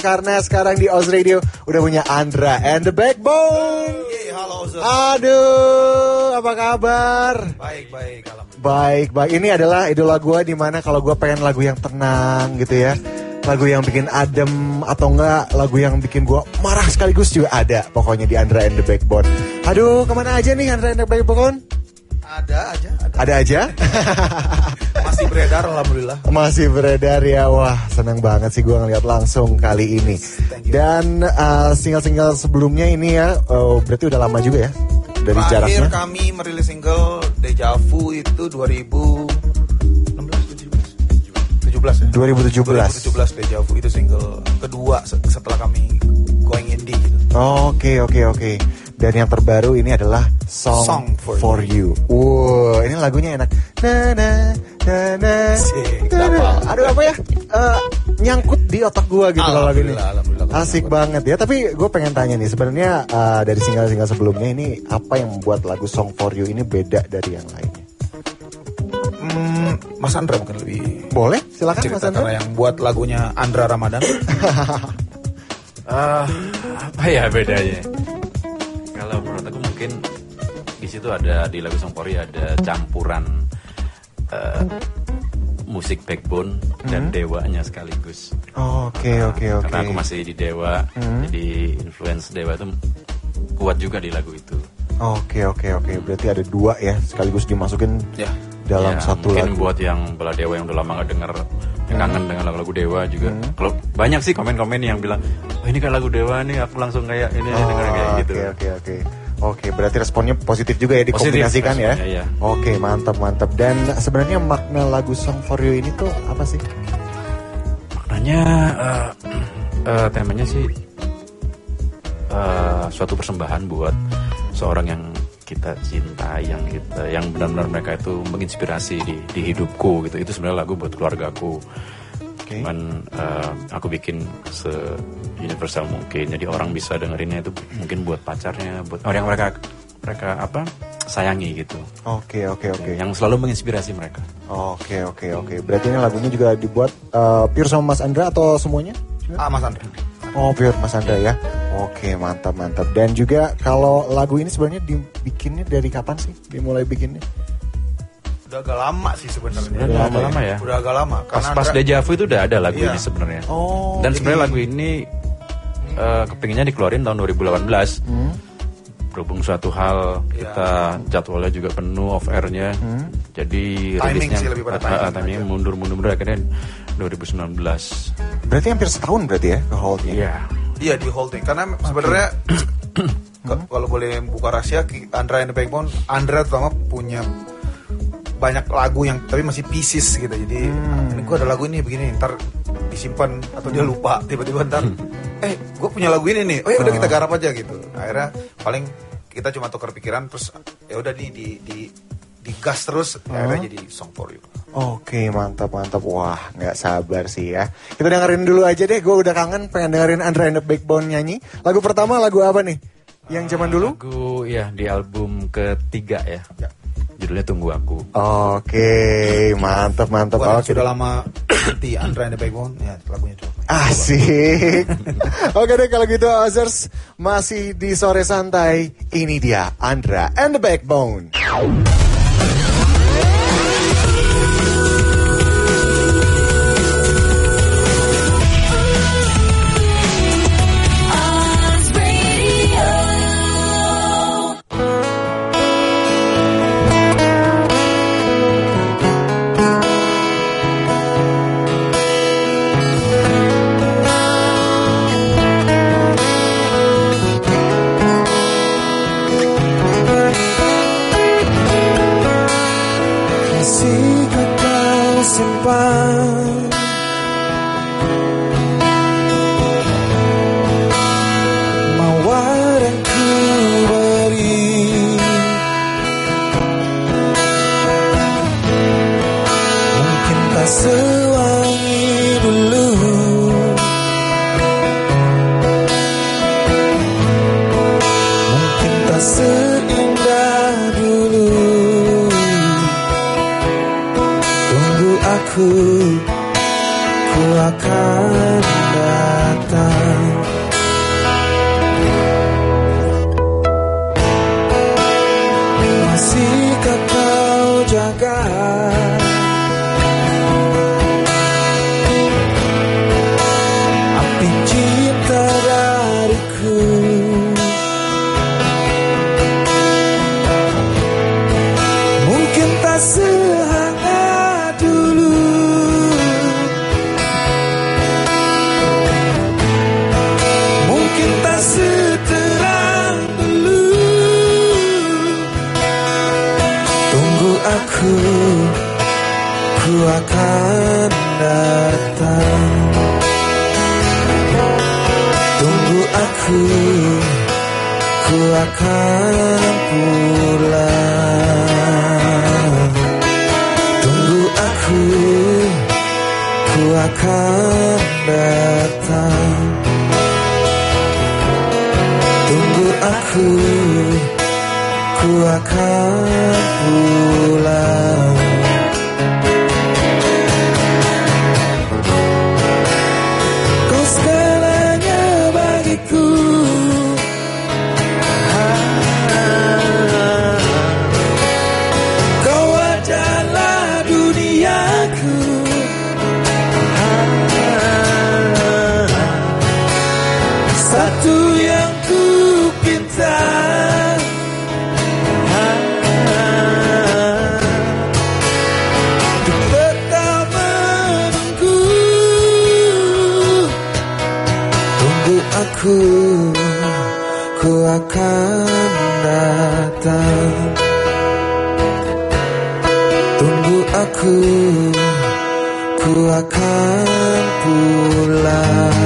karena sekarang di Oz Radio udah punya Andra and the Backbone. Yeay, halo Ozo. Aduh, apa kabar? Baik, baik. Baik, baik. Ini adalah idola gue di mana kalau gue pengen lagu yang tenang gitu ya. Lagu yang bikin adem atau enggak lagu yang bikin gue marah sekaligus juga ada pokoknya di Andra and the Backbone. Aduh, ke mana aja nih Andra and the Backbone? Ada aja, ada. Ada aja? Masih beredar, alhamdulillah. Masih beredar ya, wah seneng banget sih gue ngeliat langsung kali ini. Dan uh, single-single sebelumnya ini ya, uh, berarti udah lama juga ya dari Terakhir jaraknya. kami merilis single Deja Vu itu 2016, 17, 17 ya? 2017. 2017 Deja Vu itu single kedua se- setelah kami going indie gitu. Oke oke oke. Dan yang terbaru ini adalah Song, Song for, for You. Wow, ini lagunya enak. Na na na na. Aduh apa ya? Eh, nyangkut di otak gua gitu kalau lagu ini. Asik banget ya. Tapi gue pengen tanya nih, sebenarnya eh, dari single-single sebelumnya ini apa yang membuat lagu Song for You ini beda dari yang lainnya? Hmm, Mas Andra mungkin lebih Boleh, silakan Mas Andra. karena yang buat lagunya Andra Ramadan. Ah, apa ya bedanya? Mungkin di situ ada di lagu Songpori ada campuran eh, musik backbone dan dewanya sekaligus. Oke oke oke. Karena aku masih di dewa, jadi influence dewa itu kuat juga di lagu itu. Oke oke oke. Berarti ada dua ya sekaligus dimasukin ya. dalam Ya, satu mungkin lagu. buat yang bela dewa yang udah lama gak denger yang kangen dengan lagu-lagu dewa juga. Kalau banyak sih komen-komen yang bilang, oh ini kan lagu dewa nih, aku langsung kayak ini Oh, denger kayak gitu. Oke oke oke. Oke, berarti responnya positif juga ya Positif dikombinasikan ya. iya. Oke, mantap mantap. Dan sebenarnya makna lagu Song for You ini tuh apa sih? Maknanya eh, eh, temanya sih eh, suatu persembahan buat seorang yang kita cintai, yang kita, yang benar-benar mereka itu menginspirasi di, di hidupku gitu. Itu sebenarnya lagu buat keluargaku. Oke. Cuman eh, aku bikin se universal mungkin. Jadi orang bisa dengerinnya itu mungkin buat pacarnya, buat orang yang mereka mereka apa sayangi gitu. Oke oke oke. Yang selalu menginspirasi mereka. Oke oke oke. Berarti ini lagunya juga dibuat eh, pure sama Mas Andra atau semuanya? Ah, Mas Andra. Oh pure Mas Andra ya. Oke mantap mantap. Dan juga kalau lagu ini sebenarnya dibikinnya dari kapan sih? Dimulai bikinnya? Udah agak lama sih sebenarnya. Udah lama lama, lama ya. Udah agak lama. Pas Karena pas Andra- Deja Vu itu udah ada lagu Iya. ini sebenarnya. Oh. Dan jadi- sebenarnya lagu ini eh, kepinginnya dikeluarin tahun 2018. Hmm. Berhubung suatu hal Iya. kita jadwalnya juga penuh off airnya. Jadi Timing rilisnya sih, lebih pada timing timingnya aja. mundur mundur mundur akhirnya 2019. Berarti hampir setahun berarti ya ke holdnya. Iya. Iya di holding karena sebenarnya kalau boleh buka rahasia Andra and the Backbone Andra terutama punya banyak lagu yang tapi masih pieces gitu jadi Hmm. ini gue ada lagu ini begini ntar disimpan atau dia lupa tiba-tiba ntar eh gue punya lagu ini nih oh ya udah kita Ah. garap aja gitu akhirnya paling kita cuma tukar pikiran terus ya udah di di di digas terus Ah. akhirnya jadi song for you Oke mantap mantap wah nggak sabar sih ya kita dengerin dulu aja deh gue udah kangen pengen dengerin Andra and the Backbone nyanyi lagu pertama lagu apa nih yang zaman dulu Lagu ya di album ketiga ya. Ya. Judulnya Tunggu Aku. Oke mantap mantap. Buat sudah lama nanti Andra and the Backbone ya lagunya coba asik. Oke deh kalau gitu Ozers masih di sore santai. Ini dia Andra and the Backbone aku Ku akan datang. Masihkah kau jaga? Datang. Tunggu aku Ku akan pulang. Tunggu aku Ku akan datang. Tunggu aku Ku akan pulang aku Ku akan pulang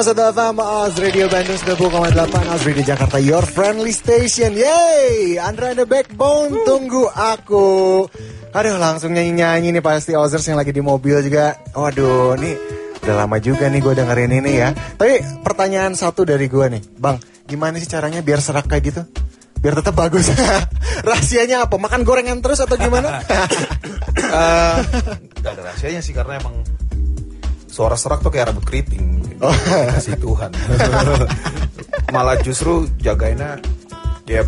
Satu FM Oz Radio Bandung 90,8 Oz Radio Jakarta Your friendly station. Yeay Andra and the Backbone Tunggu aku. Aduh langsung nyanyi-nyanyi nih pasti Ozers yang lagi di mobil juga. Waduh nih Udah lama juga nih gue dengerin ini ya. Tapi pertanyaan satu dari gue nih Bang gimana sih caranya biar serak kayak gitu? Biar tetap bagus. Rahasianya apa? Makan gorengan terus atau gimana? Eh, Gak ada rahasianya sih karena emang suara serak tuh kayak rambut keriting Oh. kasih Tuhan malah justru jagainnya ya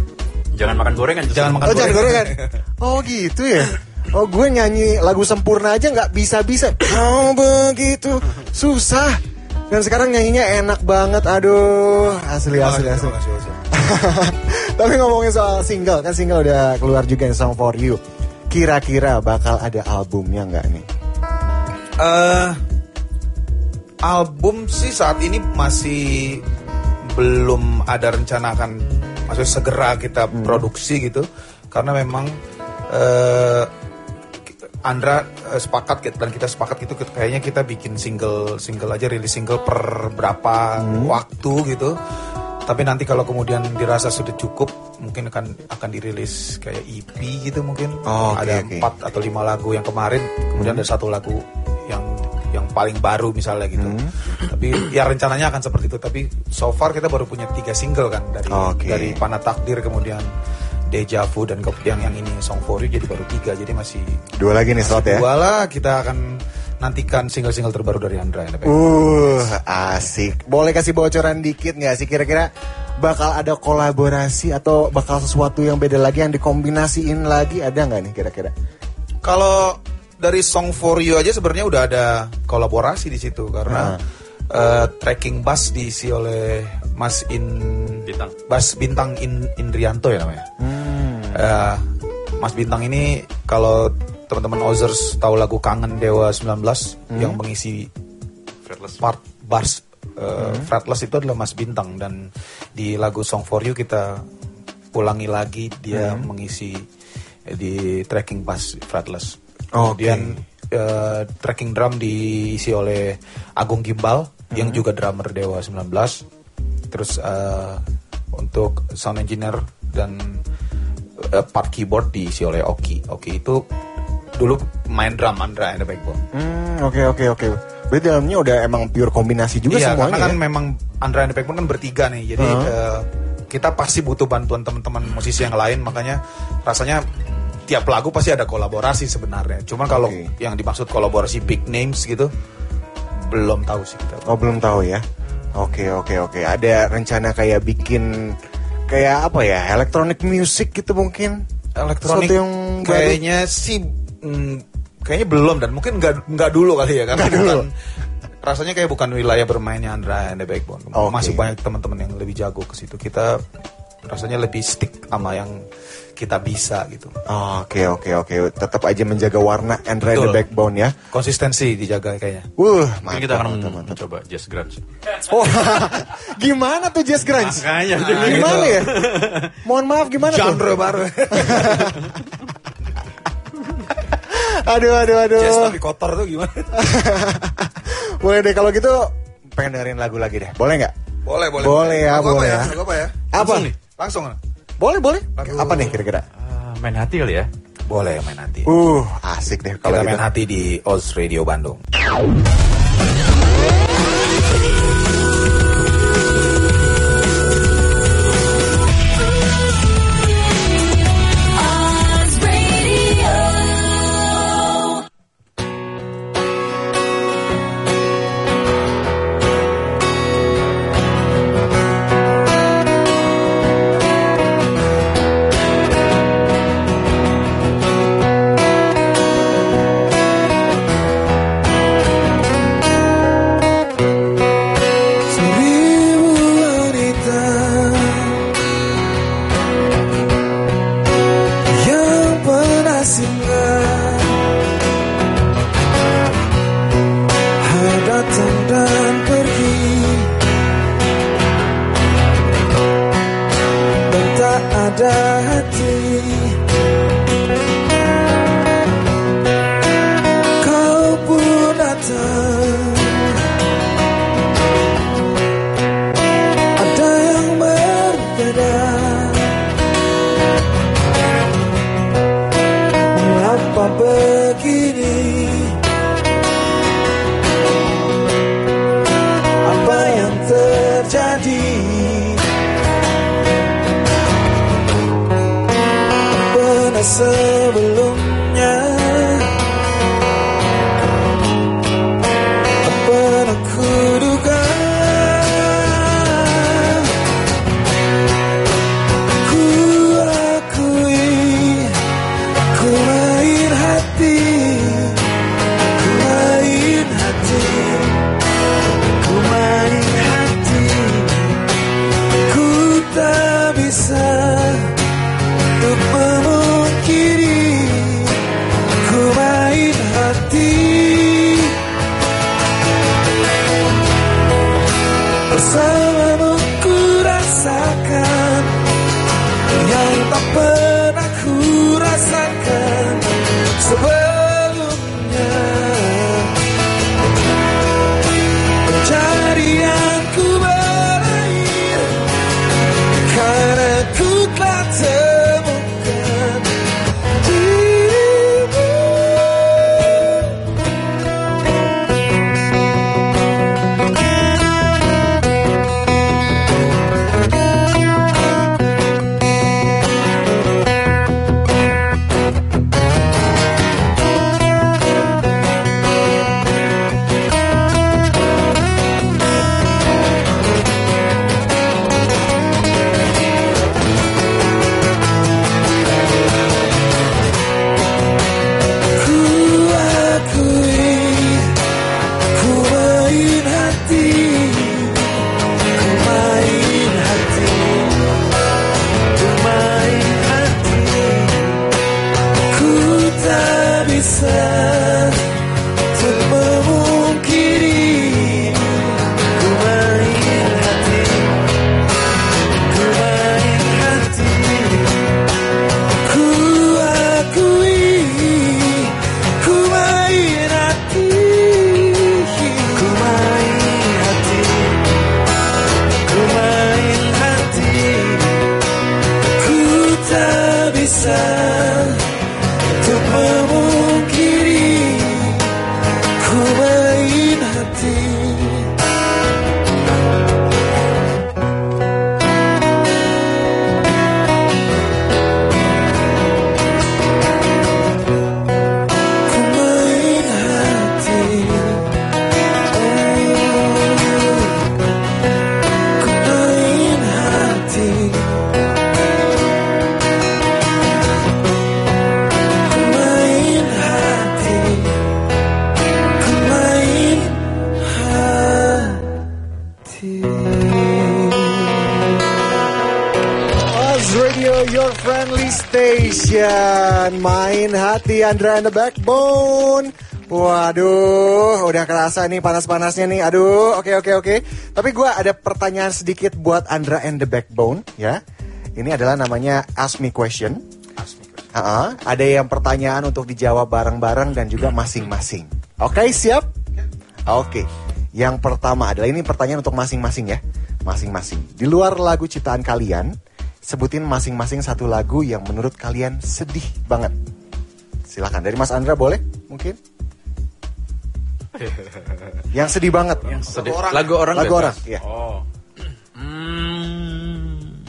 Jangan makan gorengan. justru. Jangan makan Oh jangan gorengan. gorengan. Oh gitu ya. Oh gue nyanyi lagu sempurna aja nggak bisa-bisa. Oh begitu susah. Dan sekarang nyanyinya enak banget. Aduh asli asli asli. Terima kasih, Ozzy. Tapi ngomongin soal single kan single udah keluar juga nih Song for You. Kira-kira bakal ada albumnya nggak nih? Eh, album sih saat ini masih belum ada rencana akan maksudnya segera kita produksi gitu. Karena memang eh Andra eh, sepakat gitu, dan kita sepakat gitu kayaknya kita bikin single single aja rilis single per berapa waktu gitu. Tapi nanti kalau kemudian dirasa sudah cukup mungkin akan akan dirilis kayak EP gitu mungkin. Oh, oke, ada empat atau lima lagu yang kemarin kemudian ada satu lagu yang yang paling baru misalnya gitu tapi ya rencananya akan seperti itu tapi so far kita baru punya tiga single kan dari Oke. dari Panah Takdir kemudian Deja Vu dan kemudian yang ini Song for You jadi baru tiga jadi masih Dua lagi nih slot ya. dua lah kita akan nantikan single-single terbaru dari Andra. Uh, asik. Boleh kasih bocoran dikit nggak sih kira-kira bakal ada kolaborasi atau bakal sesuatu yang beda lagi yang dikombinasiin lagi ada nggak nih kira-kira? Kalau dari Song for You aja sebenarnya udah ada kolaborasi di situ karena eh, tracking bass diisi oleh Mas In Bintang. Bass Bintang In, Indrianto ya namanya. Hmm. Eh, Mas Bintang ini kalau teman-teman Ozers tahu lagu Kangen Dewa 19 yang mengisi Fretless. part bars uh, fretless itu adalah Mas Bintang dan di lagu Song for You kita ulangi lagi dia mengisi eh, di tracking bass fretless. Oke. Kemudian eh, tracking drum diisi oleh Agung Gimbal yang juga drummer Dewa 19. Terus eh, untuk sound engineer dan eh, part keyboard diisi oleh Oki. Oki itu dulu main drum Andra and the Backbone. Hmm, oke oke oke. Berarti dalamnya udah emang pure kombinasi juga iya, semuanya. karena kan ya? memang Andra and the Backbone kan bertiga nih. Jadi eh, kita pasti butuh bantuan teman-teman musisi yang lain. Makanya rasanya tiap lagu pasti ada kolaborasi sebenarnya. Cuma kalau Oke. yang dimaksud kolaborasi big names gitu belum tahu sih kita. Oh belum tahu ya. Oke oke oke. Ada rencana kayak bikin kayak apa ya? Electronic music gitu mungkin? Elektronik Sesuatu yang baru? kayaknya sih mm, kayaknya belum dan mungkin nggak nggak dulu kali ya karena dulu. bukan rasanya kayak bukan wilayah bermainnya Andra and the Backbone. Oke. Masih banyak teman-teman yang lebih jago ke situ. Kita rasanya lebih stick sama yang kita bisa gitu. Oke oke oke. Tetap aja menjaga warna and the Betul. backbone ya. Konsistensi dijaga kayaknya. Wuh, mantap, kita akan mantap, mantap. mencoba jazz grunge. Oh, gimana tuh jazz grunge? Makanya, gimana ya? Mohon maaf gimana tuh? Genre baru. Aduh aduh aduh. Jazz tapi kotor tuh gimana? Boleh deh kalau gitu pengen dengerin lagu lagi deh. Boleh nggak? boleh, boleh. Boleh ya, boleh apa ya. Lagu apa ya? Apa? Langsung nih. Langsung. Boleh boleh. Lagu- Apa nih kira-kira? Ah, main hati kali ya. Boleh main hati. Uh, asik deh kalau Kita gitu. main hati di Oz Radio Bandung. myself Oz Radio, your friendly station. Main hati Andra and the Backbone. Waduh, udah kerasa nih panas-panasnya nih. Aduh, oke oke oke. Tapi gua ada pertanyaan sedikit buat Andra and the Backbone, ya. Ini adalah namanya Ask Me Question. Ha-ha, ada yang pertanyaan untuk dijawab bareng-bareng dan juga masing-masing. Oke, siap? Oke. Yang pertama adalah ini pertanyaan untuk masing-masing ya. Masing-masing. Di luar lagu ciptaan kalian, sebutin masing-masing satu lagu yang menurut kalian sedih banget. Silakan dari Mas Andra boleh? Mungkin? yang sedih banget. Sedih. orang. Lagu orang. Lagu bebas. orang, iya. Oh. Hmm.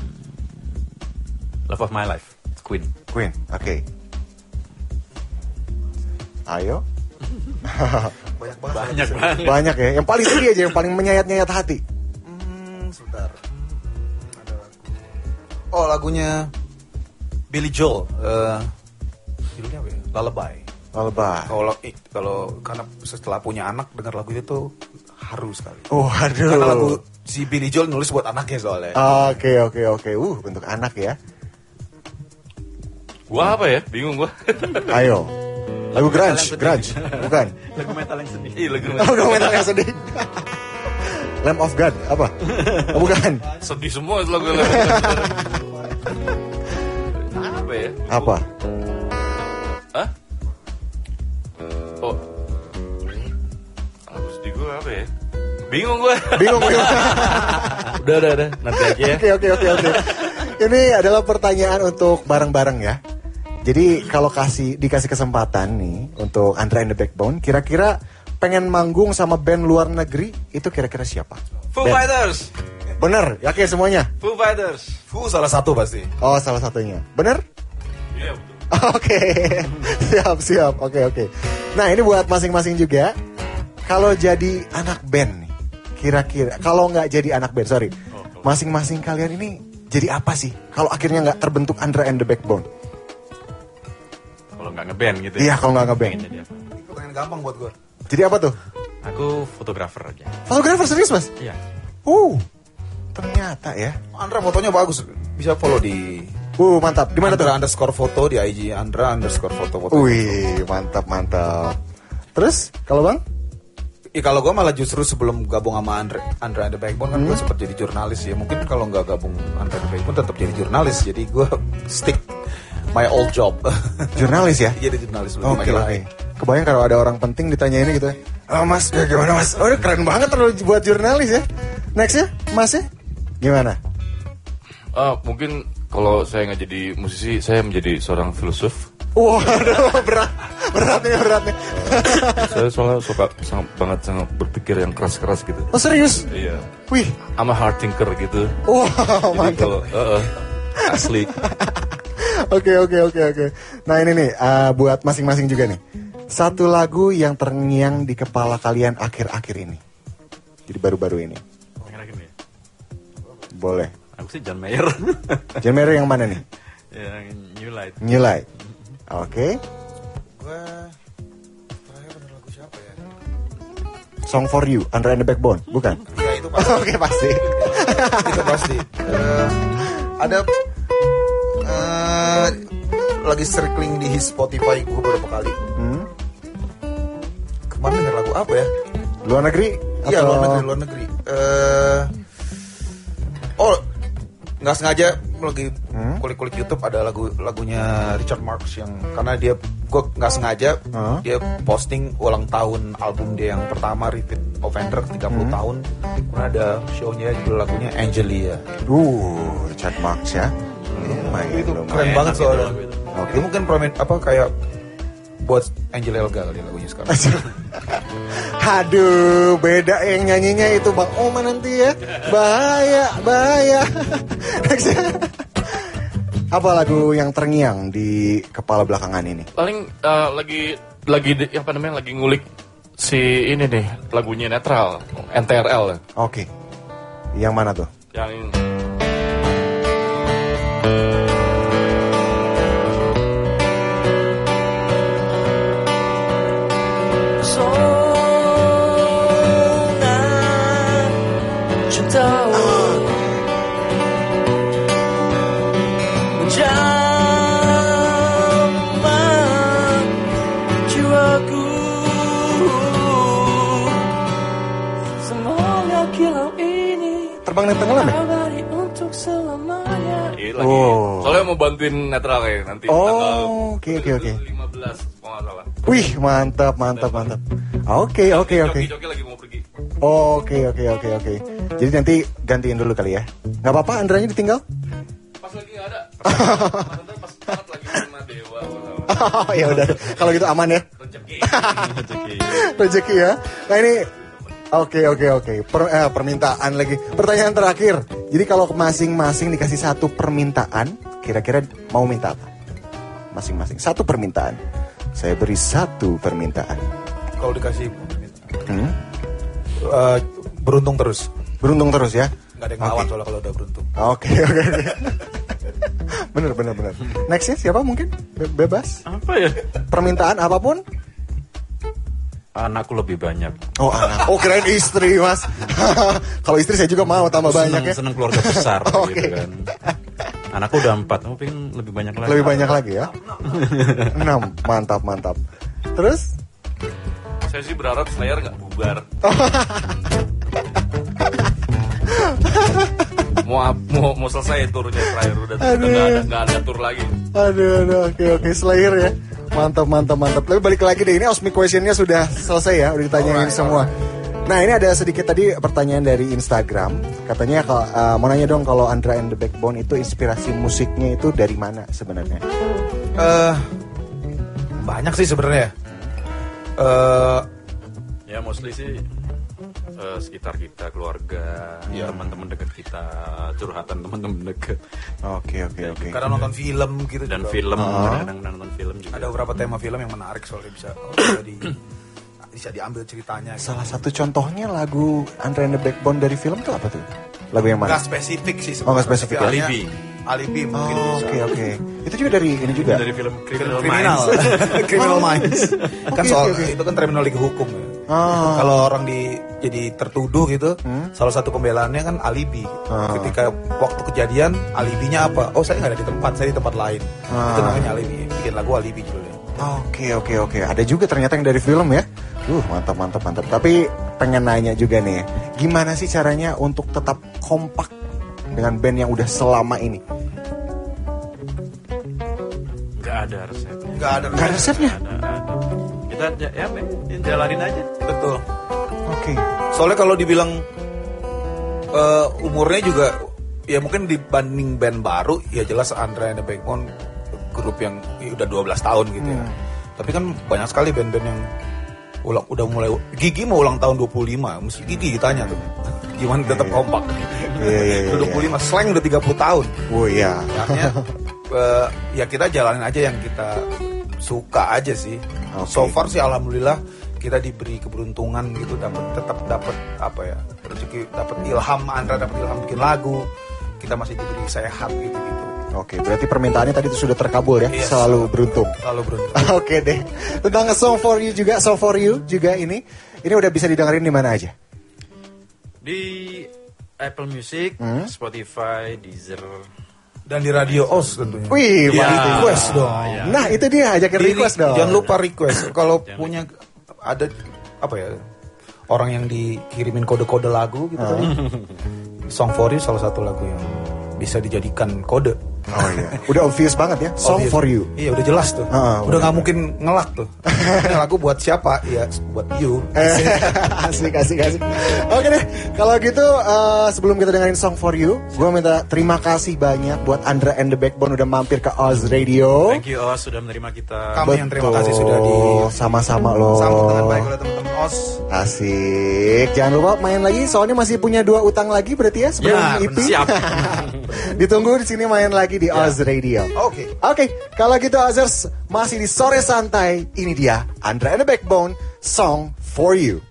Love of my life. Queen. Queen, oke. Ayo. Banyak banget. Banyak banget. Banyak ya. Yang paling sedih aja, yang paling menyayat-nyayat hati. Hmm, sebentar. Hmm, ada lagu. Oh, lagunya Billy Joel. Eh, judulnya apa ya? Lullaby. Lullaby. Kalau kalau karena setelah punya anak dengar lagu itu tuh haru sekali. Oh, aduh. Karena lagu si Billy Joel nulis buat anaknya soalnya. Oke, oke, oke. Uh, bentuk anak ya. Gua apa ya? Bingung gua. Ayo. Lagu grunge, grunge. Bukan. lagu metal yang sedih. Iya, lagu Oh, gak metal yang sedih. Lamb of God, apa? Oh, bukan. sedih semua itu lagu lagu. apa ya? Apa? Hah? Oh. Lagu sedih gua apa ya? Bingung gua. Bingung, bingung. udah, udah, udah. Nanti aja ya. Oke, oke, oke, oke. Ini adalah pertanyaan untuk bareng-bareng ya. Jadi kalau kasih dikasih kesempatan nih untuk Andra and the Backbone, kira-kira pengen manggung sama band luar negeri itu kira-kira siapa? Foo Band. Fighters. Bener, yakin semuanya? Foo Fighters. Fu salah satu pasti. Oh, salah satunya. Bener? Iya, betul. Oke, siap siap. Oke oke. Nah ini buat masing-masing juga. Kalau jadi anak band nih, kira-kira kalau nggak jadi anak band, sorry, masing-masing kalian ini jadi apa sih? Kalau akhirnya nggak terbentuk Andra and the Backbone? Kalau nggak ngeband gitu. Iya, kalau nggak ngeband. Pengen jadi apa? Itu pengen gampang buat gue. Jadi apa tuh? Aku fotografer aja. Fotografer serius mas? Iya. Uh, ternyata ya. Andra fotonya bagus. Bisa follow di Uh, mantap. Di mana tuh? Andra underscore foto di IG Andra underscore foto foto. Wih, mantap mantap. Terus kalau bang? Ya kalau gue malah justru sebelum gabung sama Andra, Andra and the Backbone kan gue sempat jadi jurnalis ya. Mungkin kalau nggak gabung Andra and the Backbone tetap jadi jurnalis. Jadi gue stick my old job. Jurnalis ya? jadi jurnalis lebih Oke oke. lain. Kebayang kalau ada orang penting ditanya ini gitu. Oh mas, ya gimana mas? Oh keren banget terlalu buat jurnalis ya. Next ya, mas ya? Gimana? Ah, mungkin kalau saya nggak jadi musisi, saya menjadi seorang filosof. Waduh berat, berat nih berat nih. saya soalnya suka sangat banget sangat berpikir yang keras-keras gitu. Oh serius? Iya. Wih, I'm a hard thinker gitu. wow Jadi mantap. kalau uh, uh, asli. Oke oke oke oke. Nah ini nih uh, buat masing-masing juga nih. Satu lagu yang terngiang di kepala kalian akhir-akhir ini. Jadi baru-baru ini. Akhir-akhir ini. Boleh. Aku sih John Mayer. Genre yang mana nih? yang New Light. New Light. Oke. Gue terakhir lagu siapa ya? Song for You, Andra and the Backbone, bukan? Ya itu pasti. Oke pasti. itu pasti. Eh, ada eh, lagi circling di his Spotify gue beberapa kali. Hmm? Kemarin denger lagu apa ya? Luar negeri? Iya atau- luar negeri luar negeri. Eh, oh nggak sengaja lagi Hmm? kulik-kulik YouTube ada lagu lagunya Richard Marx yang karena dia gue nggak sengaja Huh? dia posting ulang tahun album dia yang pertama Repeat Offender 30 Hmm? tahun kemudian ada shownya judul lagunya Angelia Uh, Richard Marx ya. Lumayan, itu lumayan. keren banget soalnya Oke. itu mungkin promen apa kayak buat Angel Elga kali lagunya sekarang Aduh, beda yang nyanyinya itu Bang Oma nanti ya. Bahaya, bahaya. Ya. Apa lagu yang terngiang di kepala belakangan ini? Paling uh, lagi lagi di- apa namanya lagi ngulik si ini nih lagunya netral NTRL Oke. Yang mana tuh? yang ini Terbang dan tenggelam ya? Iya, lagi. Oh. Soalnya mau bantuin netral kayak nanti tanggal Oh, oke oke oke. 15 kalau nggak salah. Wih, mantap, mantap, mantap. Oke, oke, oke. Lagi mau pergi. Oke, oke, oke, oke. Jadi nanti gantiin dulu kali ya. Nggak apa-apa, Andranya ditinggal? Pas lagi nggak ada. Pas, pas, pas banget lagi sama dewa. Oh, ya udah. Kalau gitu aman ya. Rezeki. Rezeki ya. Nah ini Oke oke oke. Per- eh, permintaan lagi. Pertanyaan terakhir. Jadi kalau masing-masing dikasih satu permintaan kira-kira mau minta apa? Masing-masing. Satu permintaan. Saya beri satu permintaan. Kalau dikasih Hmm? eh, beruntung terus. beruntung terus ya? Nggak ada yang ngelawan soalnya kalau udah beruntung. oke oke oke. Bener bener bener. Nextnya siapa mungkin? Be- bebas? Apa ya? permintaan apa pun Anakku lebih banyak. oh anak oh kirain istri mas kalau istri saya juga mau tambah banyak seneng, ya seneng keluarga besar Oke. gitu kan. Anakku udah empat, aku pengen lebih banyak lagi. Lebih banyak lagi ya. Enam, mantap mantap. Terus? Saya sih berharap Slayer nggak bubar. mau, mau mau selesai turnya terakhir udah udah nggak ada nggak ada tur lagi. Aduh, aduh, oke oke Slayer ya. Mantap mantap mantap. Tapi balik lagi deh ini Osmic questionnya sudah selesai ya, udah ditanyain semua. Nah ini ada sedikit tadi pertanyaan dari Instagram. Katanya kalau eh, mau nanya dong kalau Andra and the Backbone itu inspirasi musiknya itu dari mana sebenarnya? Eh banyak sih sebenarnya. Eh Ya mostly sih eh, sekitar kita, keluarga, Iya. teman-teman dekat kita, curhatan teman-teman dekat Oke oke oke. kadang nonton film gitu dan juga. film, kadang-kadang nonton film juga. Ada beberapa tema film yang menarik soalnya bisa bisa di bisa diambil ceritanya. Gitu. Salah satu contohnya lagu Andra and the Backbone dari film itu apa tuh? Lagu yang mana? Nggak spesifik sih. Oh, nggak spesifik ya? Tapi Alibi. Alibi Oh, mungkin bisa. oke oke. Itu juga dari ini juga. dari film Criminal, kriminal Minds. criminal minds kan Oke, soal oke, oke. itu kan terminologi hukum ya. Ah. kalau orang di jadi tertuduh gitu salah satu pembelaannya kan alibi Ah. ketika waktu kejadian alibinya apa oh saya nggak ada di tempat saya di tempat lain Ah. itu namanya alibi bikin lagu alibi judulnya Oke oke oke. Ada juga ternyata yang dari film ya. Uh mantap mantap mantap. Tapi pengen nanya juga nih, gimana sih caranya untuk tetap kompak dengan band yang udah selama ini? Nggak ada resep. nggak ada Gak ada resepnya. Ada, ada. Ja- ya, men, jalanin aja. betul Oke. soalnya kalau dibilang eh, umurnya juga ya mungkin dibanding band baru ya jelas Andra and the Backbone grup yang ya udah 12 tahun gitu ya. Tapi kan banyak sekali band-band yang ulang udah mulai Gigi mau ulang tahun 25, mesti Gigi ditanya tuh. Gimana tetap kompak. Iya, iya, iya, udah 25, slang udah 30 tahun. Oh iya. Artinya eh, ya kita jalanin aja yang kita suka aja sih. Oke. So far sih alhamdulillah kita diberi keberuntungan gitu dapat tetap dapat apa ya rezeki dapat ilham Andra dapat ilham bikin lagu kita masih diberi sehat gitu gitu Oke, berarti permintaannya tadi itu sudah terkabul ya. Iya, Selalu beruntung. selalu beruntung Oke deh. Tentang Song for You juga, Song for You juga ini. Ini udah bisa didengerin di mana aja? Di Apple Music, Hmm? Spotify, Deezer. Dan di radio os tentunya Wih, mantap. request dong ya. Nah, itu dia ajakin Di- request dong. jangan lupa request kalau punya ada apa ya orang yang dikirimin kode-kode lagu gitu tadi Song for You salah satu lagu yang bisa dijadikan kode Oh iya. Udah obvious banget ya. Song Obvious. for You. Iya udah jelas tuh. Ah, udah nggak mungkin ngelak tuh. Ini lagu buat siapa? Iya buat you. Eh, asik, asik, asik. Oke deh, kalau gitu eh, sebelum kita dengerin Song for You, gue minta terima kasih banyak buat Andra and the Backbone udah mampir ke Oz Radio. Thank you Os sudah menerima kita. Kami yang terima kasih sudah di sama-sama loh. sambut dengan baik oleh teman-teman os. Asik. Jangan lupa main lagi, soalnya masih punya dua utang lagi berarti ya sebelum Ya, EP. siap. Ditunggu di sini main lagi di Oz Radio. Oke. Oke, kalau gitu Ozers masih di sore santai. Ini dia Andra and the Backbone Song for You.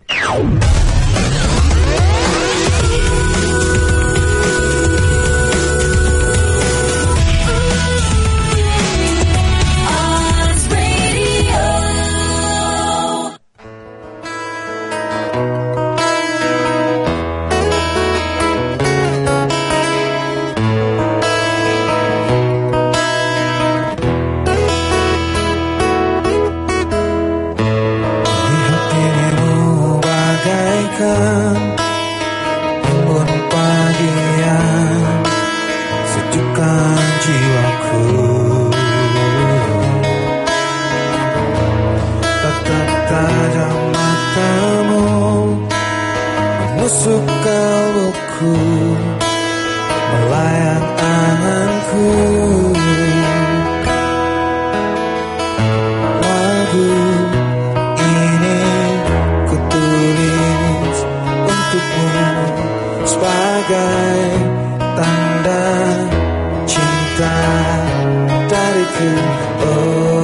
Dariku oh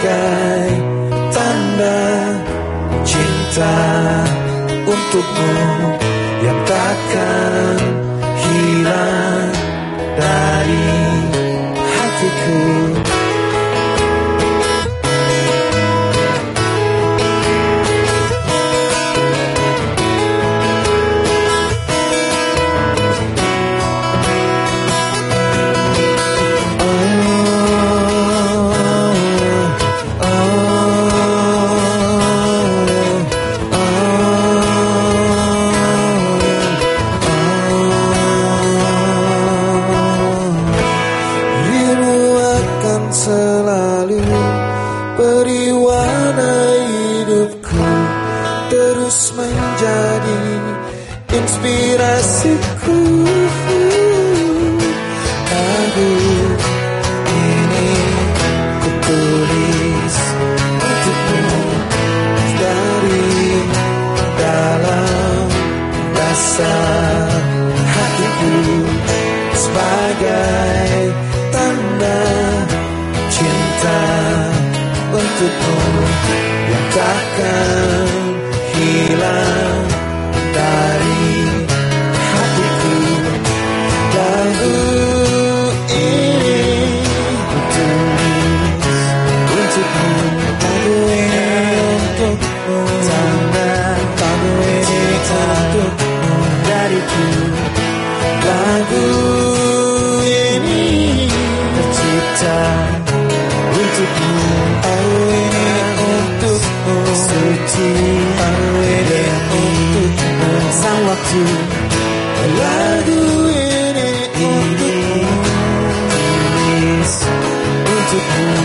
sebagai tanda cinta untukmu to prove